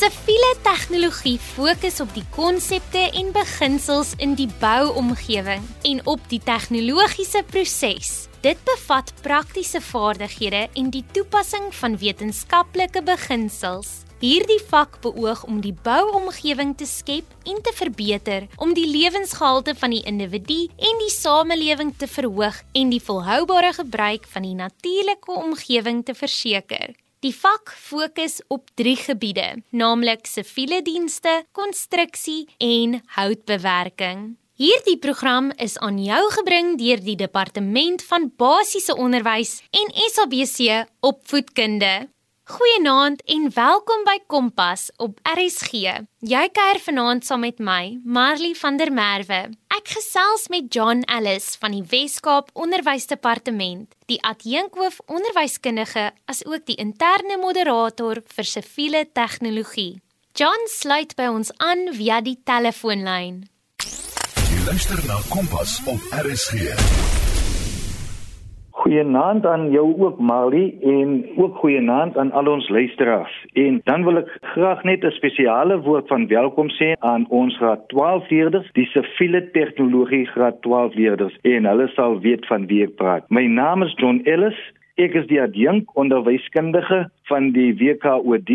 Siviele tegnologie fokus op die konsepte en beginsels in die bouomgewing en op die tegnologiese proses. Dit bevat praktiese vaardighede en die toepassing van wetenskaplike beginsels. Hierdie vak beoog om die bouomgewing te skep en te verbeter om die lewensgehalte van die individu en die samelewing te verhoog en die volhoubare gebruik van die natuurlike omgewing te verseker. Die vak fokus op 3 gebiede, naamlik siviele dienste, konstruksie en houtbewerking. Hierdie program is aan jou gebring deur die Departement van Basiese Onderwys en SABC Opvoedkunde. Goeienaand en welkom by Kompas op RSG. Jy kuier vanaand saam met my, Marley van der Merwe. Ek gesels met John Ellis van die Wes-Kaap Onderwysdepartement, die adjunkhoof onderwyskundige asook die interne moderator vir siviele tegnologie. John sluit by ons aan via die telefoonlyn. Jy luister na Kompas op RSG. Goeienaand aan jou ook Mali en ook goeienaand aan al ons luisteraars. En dan wil ek graag net 'n spesiale woord van welkom sê aan ons graad 12 leerders, die siviele tegnologie graad 12 leerders en hulle sal weet van wie ek praat. My naam is John Ellis. Ek is die adjunk onderwyskundige van die WKOD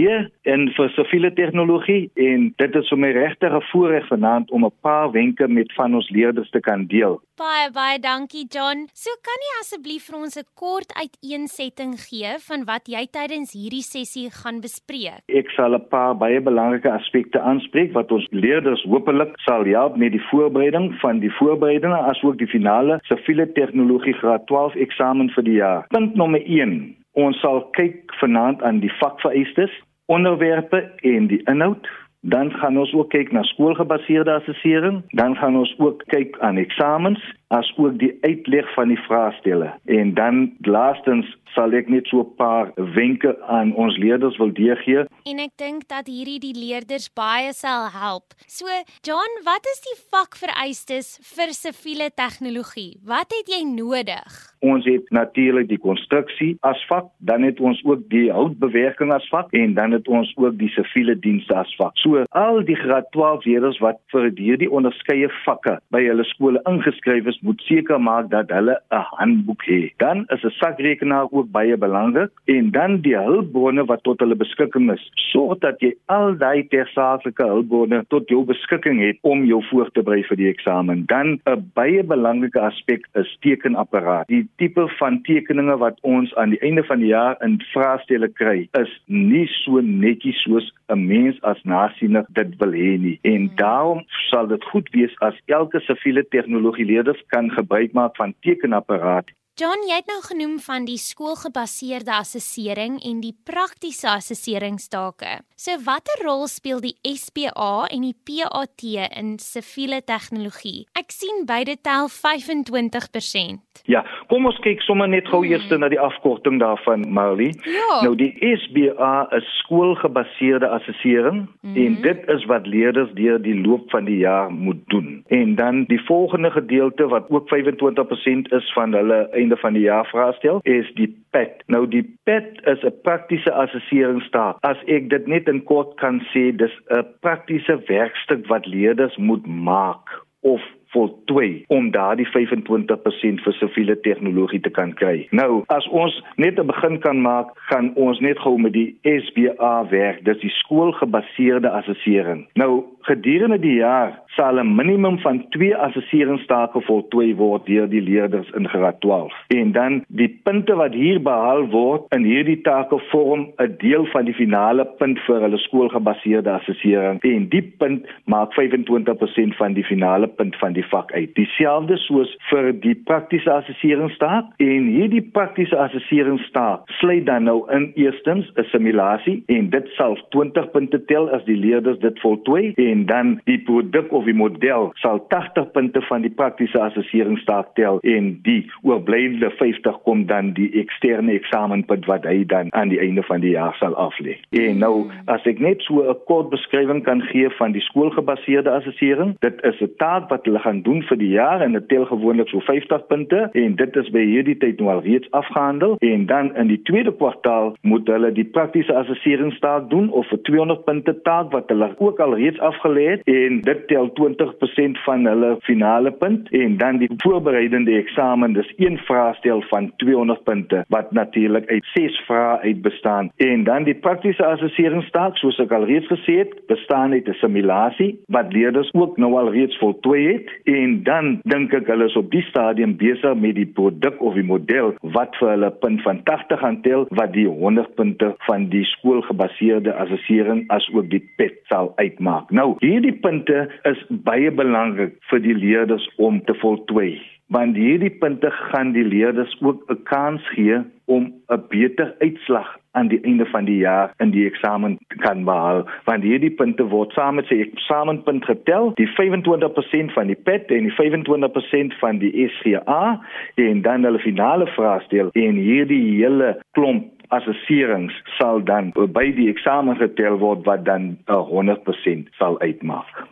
en vir siviele tegnologie en dit is vir my regtig 'n voorreg vanaand om 'n paar wenke met van ons leerders te kan deel. Baie baie dankie John. So kan jy asseblief vir ons 'n kort uiteensetting gee van wat jy tydens hierdie sessie gaan bespreek? Ek sal 'n paar baie belangrike aspekte aanspreek wat ons leerders hopelik sal help met die voorbereiding van die voorbereidinge asook die finale siviele tegnologie graad 12 eksamen vir die jaar. Punt nommer 1 Ons sal kyk vanaand aan die vakvereistes, onderwerpe en die inhoud. Dan gaan ons ook kyk na skoolgebaseerde assessering, dan gaan ons ook kyk aan eksamens, as ook die uitleg van die vraestelle. En dan laastens sal ek net so 'n paar wenke aan ons leerders wil gee. En ek dink dat hierdie die leerders baie sal help. So, John, wat is die vakvereistes vir siviele tegnologie? Wat het jy nodig? Ons het natuurlik die konstruksie as vak, dan het ons ook die houtbewerking as vak en dan het ons ook die siviele dienste as vak. So, al die graad 12 leerders wat vir hierdie onderskeie vakke by hulle skole ingeskryf is, moet seker maak dat hulle 'n handboek het. Dan is 'n sakrekenaar ook baie belangrik en dan die hulpbronne wat tot hulle beskikking is. Sorg dat jy al daai tersaaklike hulpbronne tot jou beskikking het om jou voor te berei vir die eksamen. Dan 'n baie belangrike aspek is tekenapparaat. Die tipe van tekeninge wat ons aan die einde van die jaar in vraestelle kry, is nie so netjies soos 'n mens as nasiener dit wil hê nie. En hmm. daarom sal dit goed wees as elke siviele tegnologie leerders kan gebruik maak van tekenapparaat John, jy het nou genoem van die skoolgebaseerde assessering en die praktiese assesseringstake. So watter rol speel die SPA en die PAT in siviele tegnologie? Ek sien beide tel 25%. Ja, kom ons kyk sommer net gou hmm. eers na die afkorting daarvan, Marley. Ja. Nou die SPA is skoolgebaseerde assessering hmm. en dit is wat leerders deur die loop van die jaar moet doen. En dan die volgende gedeelte wat ook 25% is van hulle einde van die jaar vraestel is die PET. Nou die PET is 'n praktiese assesseringstaak. As ek dit net in kort kan sê, dis 'n praktiese werkstuk wat leerders moet maak of voltooi om daardie 25% vir siviele tegnologie te kan kry. Nou, as ons net 'n begin kan maak, gaan ons net gou met die SBA werk. Dis die skoolgebaseerde assessering. Nou, gedurende die jaar sal 'n minimum van 2 assesseringstake voltooi word deur die leerders in graad 12. En dan die punte wat hier behaal word in hierdie take vorm 'n deel van die finale punt vir hulle skoolgebaseerde assessering. En die punt maak 25% van die finale punt van die vak uit. Dieselfde soos vir die praktiese assesseringstaak en hierdie praktiese assesseringstaak sluit dan nou in eerstens 'n simulasie en dit sal 20 punte tel as die leerders dit voltooi en dan die produk of die model sal 80 punte van die praktiese assesseringstaak tel en die oorblywende 50 kom dan die eksterne eksamenpunt wat hy dan aan die einde van die jaar sal aflê. En nou as ek net so 'n kort beskrywing kan gee van die skoolgebaseerde assessering, dit is 'n taak wat hulle gaan doen vir die jaar en dit tel gewoonlik so 50 punte en dit is by hierdie tyd nou al reeds afgehandel. En dan in die tweede kwartaal moet hulle die praktiese assesseringstaak doen of 'n 200 punte taak wat hulle ook al reeds afgelê het en dit tel 20% van hulle finale punt. En dan die voorbereidende eksamen dis een vraestel van 200 punte wat natuurlik uit 6 vrae uit bestaan. En dan die praktiese assesseringstaak soos ek al reeds gesê het bestaan uit 'n simulasie wat leerders ook nou al reeds voltooi het en dan dink ek hulle is op die stadium besig met die produk of die model wat vir hulle punt van 80 gaan tel wat die 100 punte van die skoolgebaseerde assessering as ook die PET sal uitmaak. Nou, hierdie punte is baie belangrik vir die leerders om te voltooi want hierdie punte gaan die leerders ook 'n kans gee om 'n beter uitslag aan die einde van die jaar in die eksamen kan behaal. Want hierdie punte word saam met sy eksamenpunt getel. Die 25% van die PET en die 25% van die SGA en dan hulle finale vraestel. En hierdie hele klomp assesserings sal dan by die eksamen getel word wat dan 100% sal uitmaak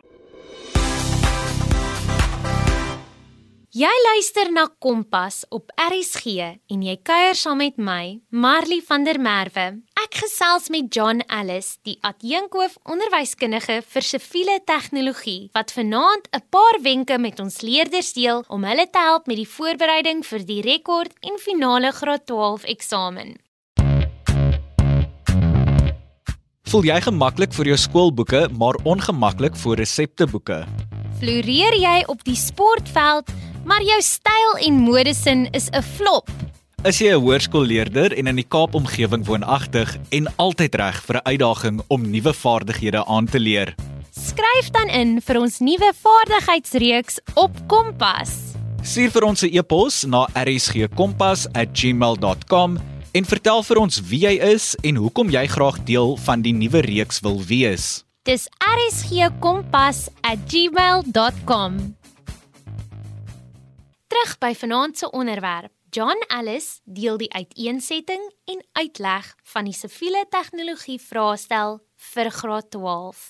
Jy luister na Kompas op RSG en jy kuier saam met my, Marley van der Merwe. Ek gesels met John Ellis, die adjunkhoof onderwyskundige vir siviele tegnologie, wat vanaand 'n paar wenke met ons leerders deel om hulle te help met die voorbereiding vir die rekord en finale graad 12 eksamen. Voel jy gemaklik vir jou skoolboeke, maar ongemaklik vir resepteboeke? Floreer jy op die sportveld? Maar jou styl en modesin is 'n flop. Is jy 'n hoërskoolleerder en in die Kaap omgewing woonagtig en altyd reg vir 'n uitdaging om nuwe vaardighede aan te leer? Skryf dan in vir ons nuwe vaardigheidsreeks op Kompas. Stuur vir ons 'n e-pos na rsgkompas@gmail.com en vertel vir ons wie jy is en hoekom jy graag deel van die nuwe reeks wil wees. Dis rsgkompas@gmail.com terug by vanaand se onderwerp. John Ellis deel die uiteensetting en uitleg van die siviele tegnologie vraestel vir graad 12.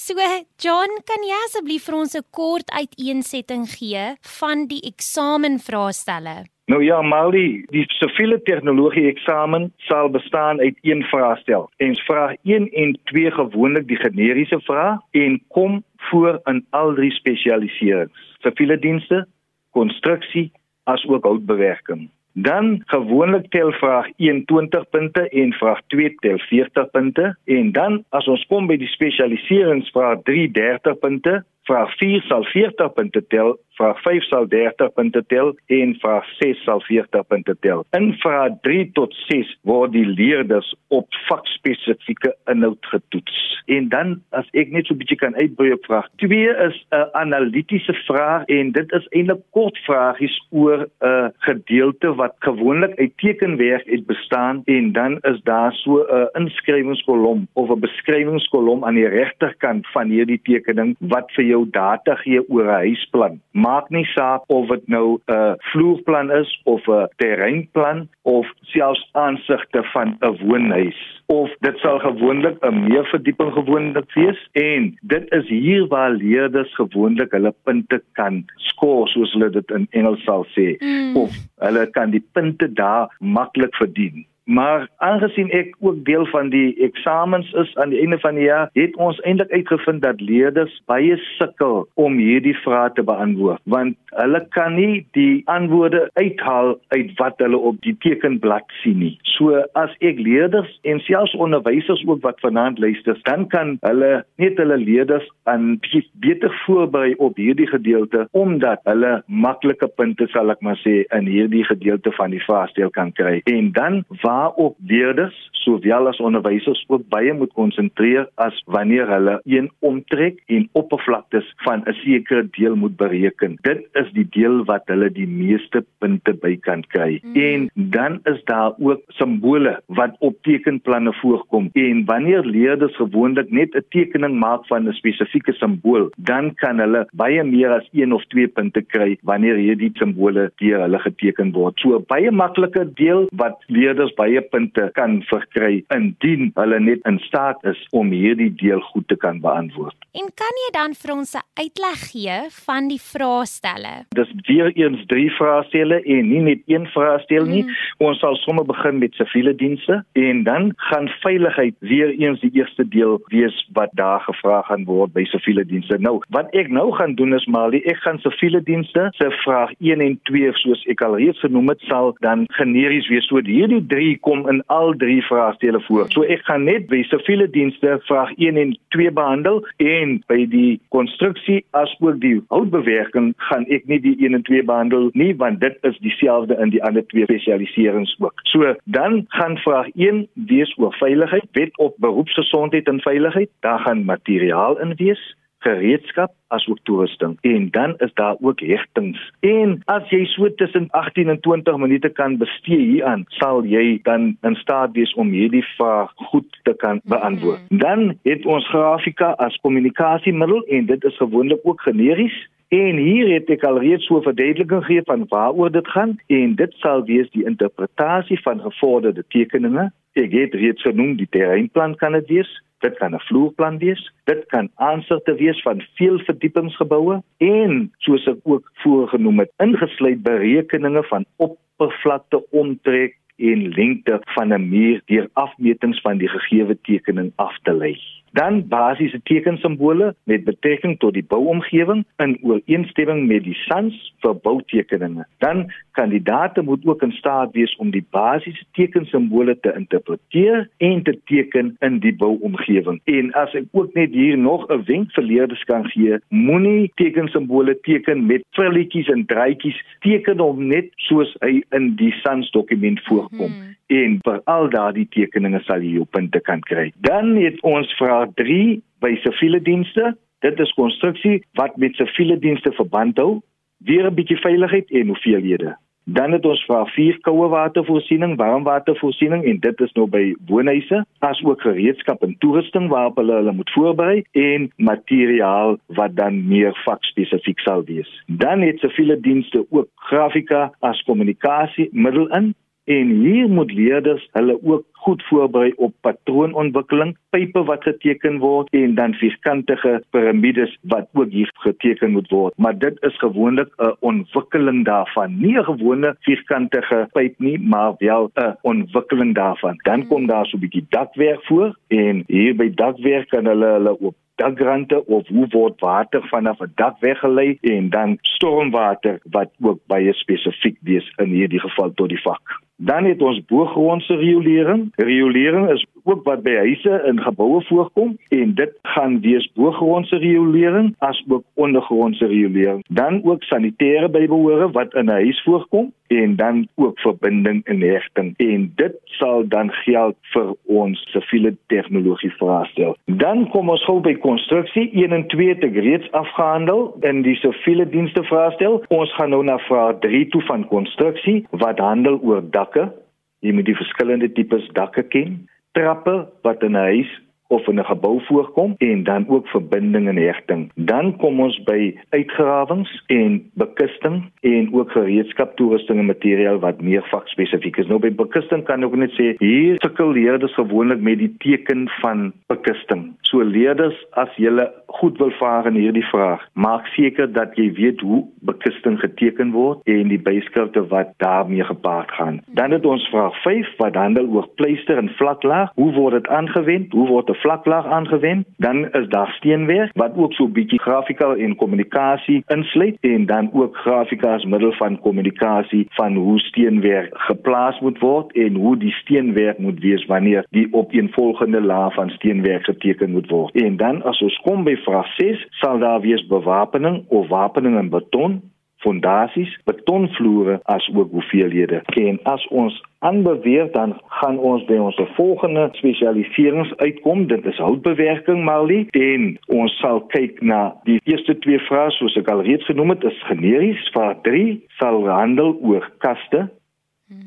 So, John, kan jy asseblief vir ons 'n kort uiteensetting gee van die eksamenvraestelle? Nou ja, Mali, die siviele tegnologie eksamen sal bestaan uit een vraestel. En vraag 1 en 2 gewoonlik die generiese vraag en kom voor in al drie spesialiserings: siviele dienste, konstruksie as ook houtbewerking. Dan gewoonlik tel vraag 1 20 punte en vraag 2 tel 40 punte. En dan as ons kom by die spesialiserings vraag 3 30 punte, vraag 4 sal 40 punte tel vraag 5 sal 30 punte tel en vraag 6 sal 40 punte tel. In vraag 3 tot 6 word die leerders op vakspesifieke inhoud getoets. En dan as ek net so 'n bietjie kan uitbrei op vraag 2 is 'n analitiese vraag en dit is eintlik kort vragies oor 'n gedeelte wat gewoonlik uit tekenwerk het bestaan en dan is daar so 'n inskrywingskolom of 'n beskrywingskolom aan die regterkant van hierdie tekening wat vir jou data gee oor 'n huisplan. Maak nie saak of dit nou 'n uh, vloerplan is of 'n terreinplan of selfs aansigte van 'n woonhuis of dit sal gewoonlik 'n meer verdieping gewoonlik wees en dit is hier waar leerders gewoonlik hulle punte kan skoor soos hulle dit in Engels sal sê mm. of hulle kan die punte daar maklik verdien Maar aangesien ek ook deel van die eksamens is aan die einde van die jaar, het ons eintlik uitgevind dat leerders baie sukkel om hierdie vrae te beantwoord, want hulle kan nie die antwoorde uithaal uit wat hulle op die tekenblad sien nie. So as ek leerders en selfs onderwysers ook wat vanaand luister, dan kan hulle net hulle leerders aan beter voorberei op hierdie gedeelte omdat hulle maklike punte sal ek maar sê in hierdie gedeelte van die vraestel kan kry. En dan waar waarop leerders sowel as onderwysers ook baie moet konsentreer as wanneer hulle een omtrek en oppervlaktes van 'n sekere deel moet bereken. Dit is die deel wat hulle die meeste punte by kan kry. Mm. En dan is daar ook simbole wat op tekenplanne voorkom. En wanneer leerders gewoonlik net 'n tekening maak van 'n spesifieke simbool, dan kan hulle baie meer as 1 of 2 punte kry wanneer hierdie simbole deur hulle geteken word. So 'n baie maklike deel wat leerders baie punte kan verkry indien hulle net in staat is om hierdie deel goed te kan beantwoord. En kan jy dan vir ons 'n uitleg gee van die vraestelle? Dis weer eens drie vraestelle en nie net een vraestel nie. Mm. Ons sal sommer begin met siviele dienste en dan gaan veiligheid weer eens die eerste deel wees wat daar gevra gaan word by siviele dienste. Nou, wat ek nou gaan doen is maar ek gaan siviele dienste se vraag 1 en 2 soos ek al reeds genoem het sal dan generies wees. So hierdie drie kom in al drie vraestelle voor. So ek gaan net by siviele dienste vraag 1 en 2 behandel en by die konstruksie asook die houtbewerking gaan ek nie die 1 en 2 behandel nie want dit is dieselfde in die ander twee spesialiserings ook. So dan gaan vraag 1 wees oor veiligheid, wet op beroepsgesondheid en veiligheid. Daar gaan materiaal in wees gereedskap asook toerusting. En dan is daar ook hegtings. En as jy so tussen 18 en 20 minute kan bestee hieraan sal jy dan in staat wees om hierdie vraag goed te kan beantwoord. Mm -hmm. dan het ons grafika as kommunikasiemiddel en dit is gewoonlik ook generies. En hier het ek al reeds so verduideliking gegee van waaroor dit gaan en dit sal wees die interpretasie van gevorderde tekeninge. Ek het reeds genoem die terreinplan kan dit wees, Dit kan 'n vloerplan wees, dit kan aansigte wees van veel verdiepingsgeboue en soos ek ook voorgenoem het, ingesluit berekeninge van oppervlakte omtrek en lengte van 'n muur deur afmetings van die gegeewe tekening af te lei dan basiese tekensimbole met betrekking tot die bouomgewing in ooreenstemming met die SANS vir boutekeninge. Dan kandidaate moet ook in staat wees om die basiese tekensimbole te interpreteer en te teken in die bouomgewing. En as ek ook net hier nog 'n wenk vir leerders kan gee, moenie tekensimbole teken met trilletjies en draadjies teken hom net soos hy in die SANS dokument voorkom. Hmm en vir al daardie tekeninge sal jy jou punte kan kry. Dan het ons vraag 3 by siviele dienste. Dit is konstruksie wat met siviele dienste verband hou, weer 'n bietjie veiligheid en hoeveelhede. Dan het ons vraag 4 koue watervoorsiening, warmwatervoorsiening en dit is nou by woonhuise, as ook gereedskap en toerusting waarop hulle hulle moet voorberei en materiaal wat dan meer vakspesifiek sal wees. Dan het siviele dienste ook grafika as kommunikasie middel in En hier moet leerders hulle ook goed voorberei op patroonontwikkeling, pype wat geteken word en dan vierkantige piramides wat ook hier geteken moet word. Maar dit is gewoonlik 'n ontwikkeling daarvan, nie 'n gewone vierkantige pyp nie, maar wel 'n ontwikkeling daarvan. Dan kom daar so 'n bietjie dakwerk voor en hier by dakwerk kan hulle hulle op dakrande of hoe word water vanaf 'n dak weggelei en dan stormwater wat ook baie spesifiek wees in hierdie geval tot die vak. Dan het ons boogrondse riolering. Riolering is ook wat by huise en geboue voorkom en dit gaan wees boogrondse riolering as ook ondergrondse riolering. Dan ook sanitêre bybehore wat in 'n huis voorkom en dan ook verbinding en hegting en dit sal dan geld vir ons siviele tegnologie vraestel. Dan kom ons gou by konstruksie 1 en 2 te reeds afgehandel in die siviele dienste vraestel. Ons gaan nou na vraag 3 toe van konstruksie wat handel oor dakke. Jy moet die verskillende tipes dakke ken trappe wat in 'n huis of in 'n gebou voorkom en dan ook verbinding en hegting. Dan kom ons by uitgrawings en bekusting en ook gereedskap, toerusting en materiaal wat meer vakspesifiek is. Nou by bekusting kan ek net sê hier sukkel leerders gewoonlik met die teken van bekusting. So leerders as jy goed wil vaar in hierdie vraag, maak seker dat jy weet hoe bekusting geteken word en die byskrifte wat daarmee gepaard gaan. Dan het ons vraag 5 wat handel oor pleister en vlaklaag. Hoe word dit aangewend? Hoe word vlaklaag aangewend. Dan is daar steenwerk wat ook so 'n bietjie grafika en kommunikasie insluit en dan ook grafika as middel van kommunikasie van hoe steenwerk geplaas moet word en hoe die steenwerk moet wees wanneer die opeenvolgende laag van steenwerk geteken moet word. En dan as ons kom by vraag 6, sal daar wees bewapening of wapening in beton fondasies, betonvloere as ook hoeveelhede. En as ons aanbeweeg dan gaan ons by ons volgende spesialiserings uitkom. Dit is houtbewerking malie en ons sal kyk na die eerste twee vrae soos ek al reeds genoem het, is generies. Vraag 3 sal handel oor kaste.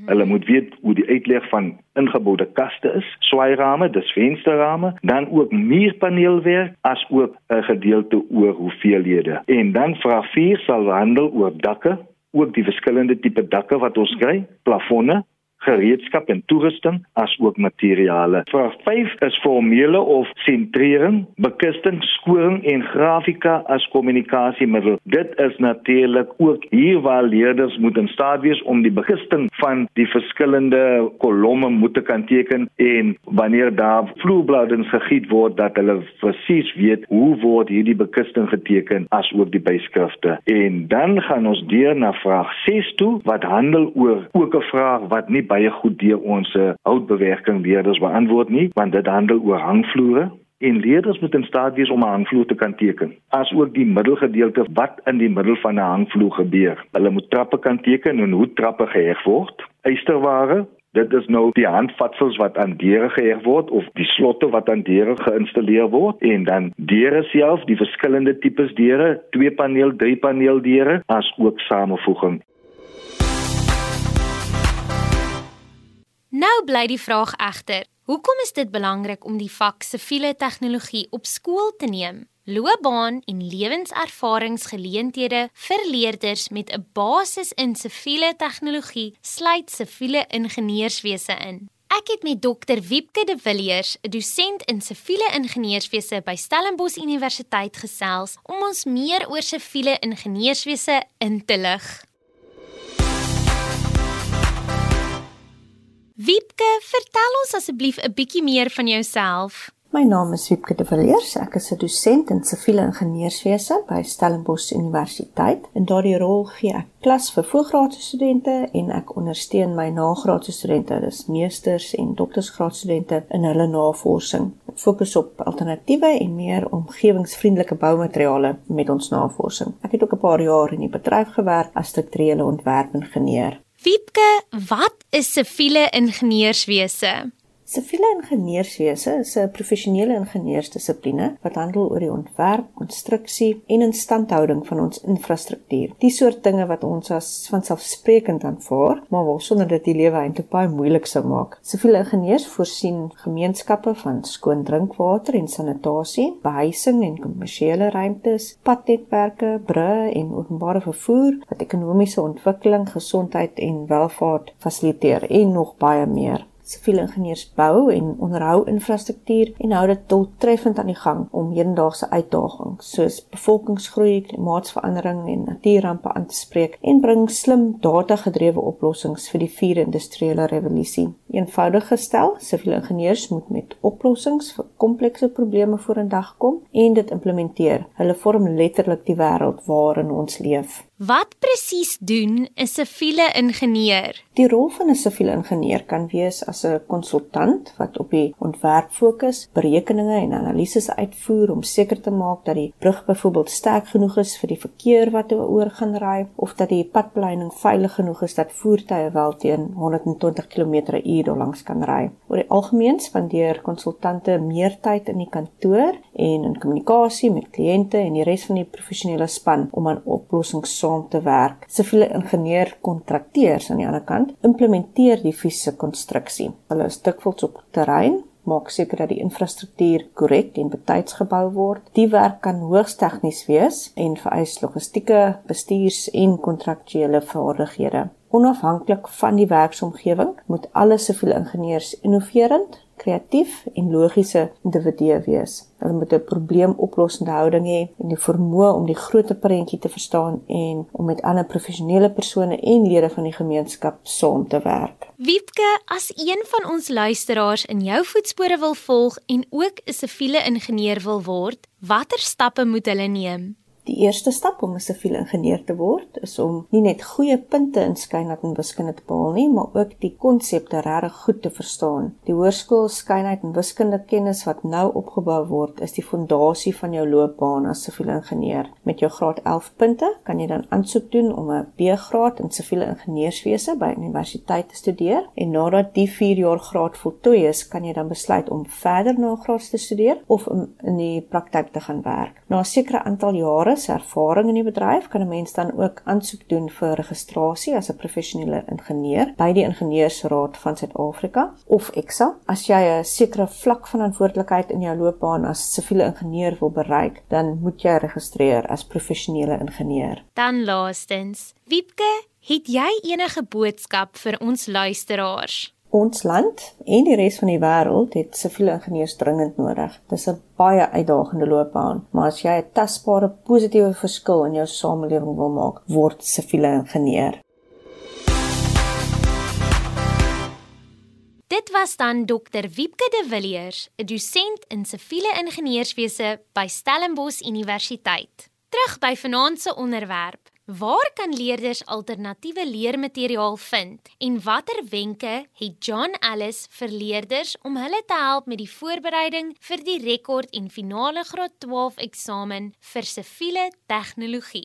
Hulle moet weet hoe die uitleg van ingeboude kaste is, swaairame, dis vensterrame, dan ook muurpaneelwerk as ook 'n gedeelte oor hoeveelhede. En dan vraag 4 sal handel oor dakke, ook die verskillende tipe dakke wat ons kry, plafonne, gereedskap en toerusting as ook materiale. Vraag 5 is formele of sentrering, bekusting, skoring en grafika as kommunikasiemiddel. Dit is natuurlik ook hier waar leerders moet in staat wees om die bekusting van die verskillende kolomme moet te kan teken en wanneer daar vloerbladings gegiet word dat hulle presies weet hoe word hierdie bekusting geteken as ook die byskrifte. En dan gaan ons deur na vraag 6 toe wat handel oor ook 'n vraag wat nie baie goed deur ons eh, houtbewerking leerders beantwoord nie, want dit handel oor hangvloere en leerders moet in staat wees om 'n hangvloer te kan teken. As ook die middelgedeelte wat in die middel van 'n hangvloer gebeur. Hulle moet trappe kan teken en hoe trappe geheg word. Eysterware Dit is nou die handvatsels wat aan deure geheg word of die slotte wat aan deure geïnstalleer word en dan deure self, die verskillende tipes deure, twee paneel, drie paneel deure as ook samevoeging. Nou bly die vraag egter: Hoekom is dit belangrik om die vak siviele tegnologie op skool te neem? Loopbaan en lewenservaringsgeleenthede vir leerders met 'n basis in siviele tegnologie sluit siviele ingenieurswese in. Ek het met Dr Wiepke de Villiers, 'n dosent in siviele ingenieurswese by Stellenbosch Universiteit gesels om ons meer oor siviele ingenieurswese in te lig. Wiepke, vertel ons asseblief 'n bietjie meer van jouself. My naam is Wiepke de Villiers. Ek is 'n dosent in siviele ingenieurswese by Stellenbosch Universiteit. In daardie rol gee ek klas vir voorgraadse studente en ek ondersteun my nagraadse studente, dis meesters en doktorsgraadstudente in hulle navorsing. Ek fokus op alternatiewe en meer omgewingsvriendelike boumateriale met ons navorsing. Ek het ook 'n paar jaar in die bedryf gewerk as strukturele ontwerpingenieur. Wiepke, wat is siviele ingenieurswese? Siviele ingenieurswese is 'n professionele ingenieursdissipline wat handel oor die ontwerp, konstruksie en instandhouding van ons infrastruktuur. Die soort dinge wat ons as vanselfsprekend aanvaar, maar waarsonder dit die lewe eintlik baie moeilik sou maak. Siviele ingenieurs voorsien gemeenskappe van skoon drinkwater en sanitasie, behuising en kommersiële ruimtes, padnetwerke, brûe en openbare vervoer wat ekonomiese ontwikkeling, gesondheid en welvaart fasiliteer en nog baie meer siviele ingenieurs bou en onderhou infrastruktuur en hou dit doeltreffend aan die gang om hedendaagse uitdagings soos bevolkingsgroei, klimaatsverandering en natuurrampe aan te spreek en bring slim data-gedrewe oplossings vir die vierde industriële revolusie. Eenvoudig gestel, siviele ingenieurs moet met oplossings vir komplekse probleme vorendag kom en dit implementeer. Hulle vorm letterlik die wêreld waarin ons leef. Wat presies doen 'n siviele ingenieur? Die rol van 'n siviele ingenieur kan wees as 'n konsultant wat op die ontwerp fokus, berekeninge en analises uitvoer om seker te maak dat die brug byvoorbeeld sterk genoeg is vir die verkeer wat oor gaan ry of dat die padpleining veilig genoeg is dat voertuie wel teen 120 km/h langs kan ry. Oor die algemeen spandeer konsultante meer tyd in die kantoor en in kommunikasie met kliënte en die res van die professionele span om aan oplossings saam te werk. Siviele ingenieur kontrakteurs aan die ander kant implementeer die fisiese konstruksie. Hulle is dikwels op terrein maak seker dat die infrastruktuur korrek en betyds gebou word. Die werk kan hoogs tegnies wees en vereis logistieke, bestuurs- en kontraktuele vaardighede. Onafhanklik van die werksomgewing moet alle siviele ingenieurs innoverend, kreatief en logiese individue wees. Hulle moet 'n probleemoplossende houding hê en die vermoë om die groter prentjie te verstaan en om met ander professionele persone en lede van die gemeenskap saam te werk. Wiepke, as een van ons luisteraars in jou voetspore wil volg en ook 'n siviele ingenieur wil word, watter stappe moet hulle neem? Die eerste stap om 'n siviele ingenieur te word is om nie net goeie punte in skynheid en wiskunde te behaal nie, maar ook die konsepte regtig goed te verstaan. Die hoërskool skynheid en wiskunde kennis wat nou opgebou word, is die fondasie van jou loopbaan as siviele ingenieur. Met jou graad 11 punte kan jy dan aansoek doen om 'n B-graad in siviele ingenieurswese by universiteit te studeer en nadat die 4 jaar graad voltooi is, kan jy dan besluit om verder na 'n graad te studeer of om in die praktyk te gaan werk. Na 'n sekere aantal jare se ervaring in die bedryf kan 'n mens dan ook aansoek doen vir registrasie as 'n professionele ingenieur by die Ingenieursraad van Suid-Afrika of EXA. As jy 'n sekere vlak van verantwoordelikheid in jou loopbaan as siviele ingenieur wil bereik, dan moet jy registreer as professionele ingenieur. Dan laastens, Wiepke, het jy enige boodskap vir ons luisteraars? Ons land en die res van die wêreld het siviele ingenieurs dringend nodig. Dis 'n baie uitdagende loopbaan, maar as jy 'n tasbare positiewe verskil in jou samelewing wil maak, word siviele ingenieur. Dit was dan Dr. Wiepke de Villiers, 'n dosent in siviele ingenieurswese by Stellenbosch Universiteit. Terug by vanaand se onderwerp. Waar kan leerders alternatiewe leermateriaal vind en watter wenke het John Ellis vir leerders om hulle te help met die voorbereiding vir die rekord en finale graad 12 eksamen vir siviele tegnologie?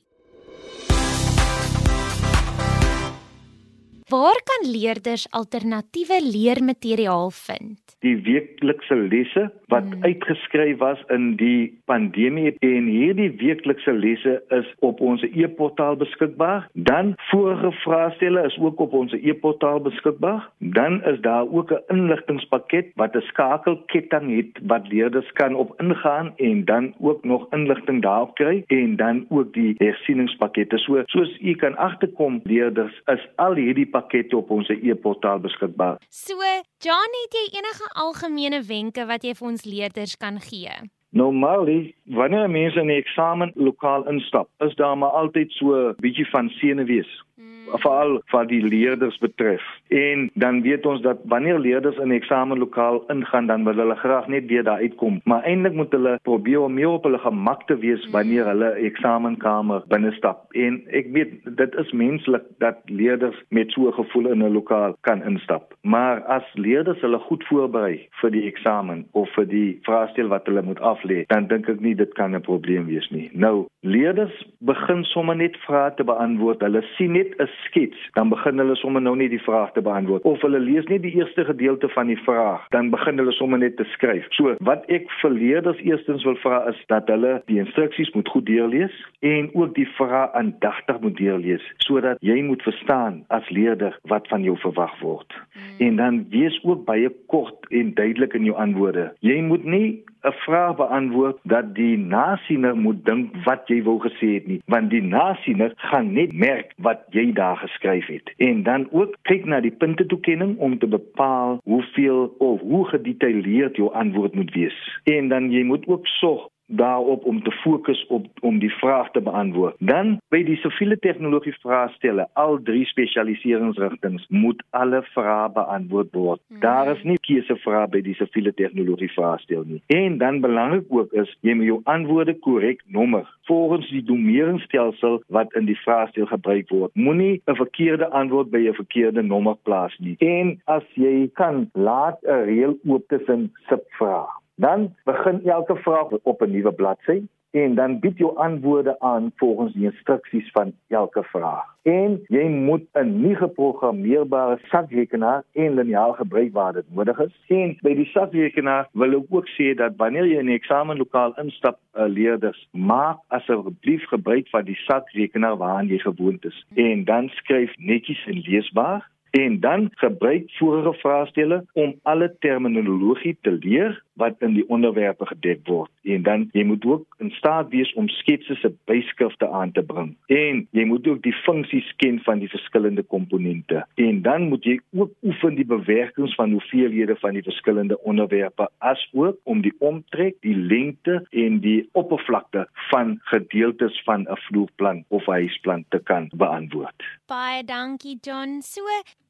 Waar kan leerders alternatiewe leermateriaal vind? Die weeklikse lesse wat hmm. uitgeskryf was in die pandemie en hierdie weeklikse lesse is op ons e-portaal beskikbaar. Dan vorige vraestelle is ook op ons e-portaal beskikbaar. Dan is daar ook 'n inligtingspakket wat 'n skakelketting het wat leerders kan op ingaan en dan ook nog inligting daarop kry en dan ook die hersieningspakkette. So soos u kan agterkom leerders is al hierdie pakkette op ons e-portaal beskikbaar. So, John, het jy enige algemene wenke wat jy vir ons leerders kan gee? Normally, wanneer mense in 'n eksamen lokaal instap, is daar maar altyd so 'n bietjie van senuwees veral wat die leerders betref. En dan weet ons dat wanneer leerders in 'n eksamenlokaal ingaan, dan wil hulle graag net weer daar uitkom. Maar eintlik moet hulle probeer om meer op hulle gemak te wees wanneer hulle eksamenkamer binnestap. En ek weet dit is menslik dat leerders met so 'n gevoel in 'n lokaal kan instap. Maar as leerders hulle goed voorberei vir die eksamen of vir die vraestel wat hulle moet aflê, dan dink ek nie dit kan 'n probleem wees nie. Nou, leerders begin sommer net vrae te beantwoord. Hulle sien net 'n skets, dan begin hulle sommer nou net die vraag te beantwoord. Of hulle lees net die eerste gedeelte van die vraag, dan begin hulle sommer net te skryf. So, wat ek vir leerders eerstens wil vra is dat hulle die instruksies moet goed deurlees en ook die vrae aandagtig moet deurlees sodat jy moet verstaan as leerder wat van jou verwag word. Hmm. En dan wees ook baie kort en duidelik in jou antwoorde. Jy moet nie 'n vraag beantwoord dat die nasiener moet dink wat jy wou gesê het nie, want die nasiener gaan net merk wat jy daar geskryf het. En dan ook kyk na die puntetoekenning om te bepaal hoeveel of hoe gedetailleerd jou antwoord moet wees. En dan jy moet ook sorg daarop om te fokus op om die vraag te beantwoord. Dan by die siviele tegnologie vraestelle, al drie spesialiseringsrigtinge moet alle vrae beantwoord word. Hmm. Daar is nie keusevrae by die siviele tegnologie vraestel nie. En dan belangrik ook is jy moet jou antwoorde korrek nommer volgens die domeringsstelsel wat in die vraestel gebruik word. Moenie 'n verkeerde antwoord by 'n verkeerde nommer plaas nie. En as jy kan laat 'n reël oop tussen subvrae Dan begin elke vraag op 'n nuwe bladsy en dan bied jou antwoorde aan volgens die instruksies van elke vraag. En jy moet 'n nie geprogrammeerbare sakrekenaar en liniaal gebruik waar dit nodig is. En by die sakrekenaar wil ek ook sê dat wanneer jy in 'n eksamenlokaal instap, uh, leerders, maak asseblief gebruik van die sakrekenaar waaraan jy gewoond is. En dan skryf netjies en leesbaar en dan gebruik vorige vraestelle om alle terminologie te leer wat in die onderwerpe gedek word en dan jy moet ook in staat wees om sketses se byskrifte aan te bring en jy moet ook die funksies ken van die verskillende komponente en dan moet jy ook oefen die bewerkings van hoeveelhede van die verskillende onderwerpe asook om die omtrek, die lengte en die oppervlakte van gedeeltes van 'n vloerplan of 'n huisplan te kan beantwoord. Baie dankie John. So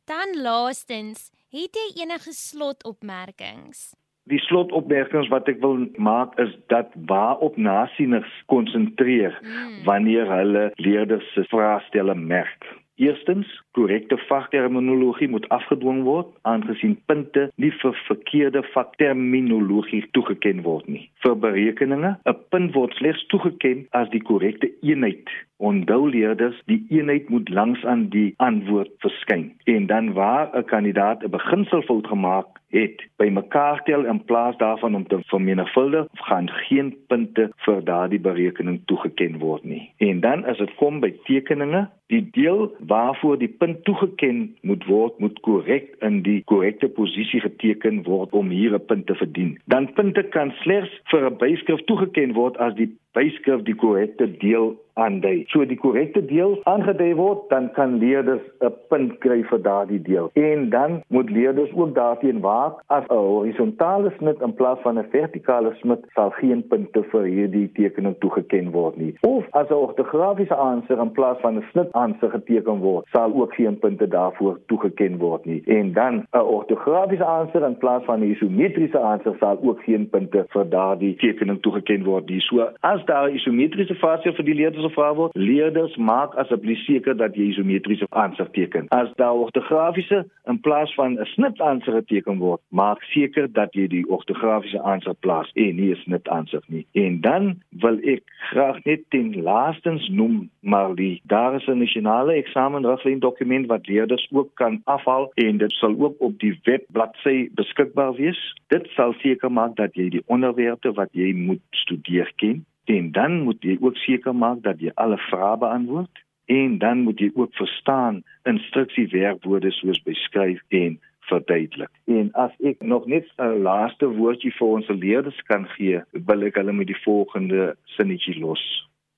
dan laastens, het jy enige slotopmerkings? Die slotopmerkings wat ek wil maak is dat waarop nasieners konsentreer mm. wanneer hulle leerders se vraestelle merk. Eerstens, korrekte vakterminologie moet afgedwing word aangesien punte nie vir verkeerde vakterminologie toegeken word nie. Vir berekeninge, 'n punt word slegs toegeken as die korrekte eenheid. Onthou leerders, die eenheid moet langs aan die antwoord verskyn. En dan waar 'n kandidaat 'n beginselfout gemaak het by mekaar tel in plaas daarvan om te vermenigvuldig gaan geen punte vir daardie berekening toegeken word nie. En dan as dit kom by tekeninge, die deel waarvoor die punt toegeken moet word, moet korrek in die korrekte posisie geteken word om hier 'n punt te verdien. Dan punte kan slegs vir 'n byskrif toegeken word as die byskrif die korrekte deel aandui. So die korrekte deel aangedui word, dan kan leerders 'n punt kry vir daardie deel. En dan moet leerders ook daarteen waak as 'n horisontale snit in plaas van 'n vertikale snit sal geen punte vir hierdie tekening toegeken word nie. Of as 'n ortografiese aansig in plaas van 'n snit aansig geteken word, sal ook geen punte daarvoor toegeken word nie. En dan 'n ortografiese aansig in plaas van 'n isometriese aansig sal ook geen punte vir daardie tekening toegeken word nie. So as daar isometriese fase vir die leerders gevra word, leerders maak asseblief seker dat jy isometriese aansig teken. As daar ortografiese in plaas van 'n snit aansig geteken word, maak seker dat jy die ortografiese aansig plaas en nie 'n snit aansig nie. En dan wil ek graag net ten laastens noem maar die daar is 'n nasionale eksamenriglyn dokument wat leerders ook kan afhaal en dit sal ook op die webbladsy beskikbaar wees. Dit sal seker maak dat jy die onderwerpe wat jy moet studeer ken En dan moet jy ook seker maak dat jy alle vrae beantwoord en dan moet jy ook verstaan instruksiewerkwoorde soos beskryf en verduidelik. En as ek nog net 'n laaste woordjie vir ons leerders kan gee, wil ek hulle met die volgende sinnetjie los.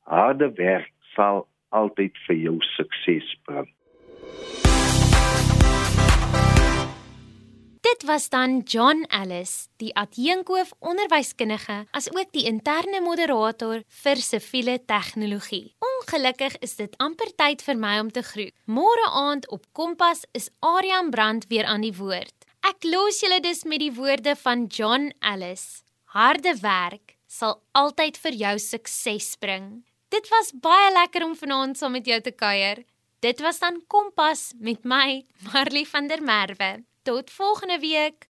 Harde werk sal altyd vir jou sukses bring. Dit was dan John Ellis, die adjunkhoof onderwyskundige, asook die interne moderator vir siviele tegnologie. Ongelukkig is dit amper tyd vir my om te groet. Môre aand op Kompas is Aryan Brand weer aan die woord. Ek los julle dus met die woorde van John Ellis. Harde werk sal altyd vir jou sukses bring. Dit was baie lekker om vanaand saam met jou te kuier. Dit was dan Kompas met my, Marley van der Merwe. Tot volgende week.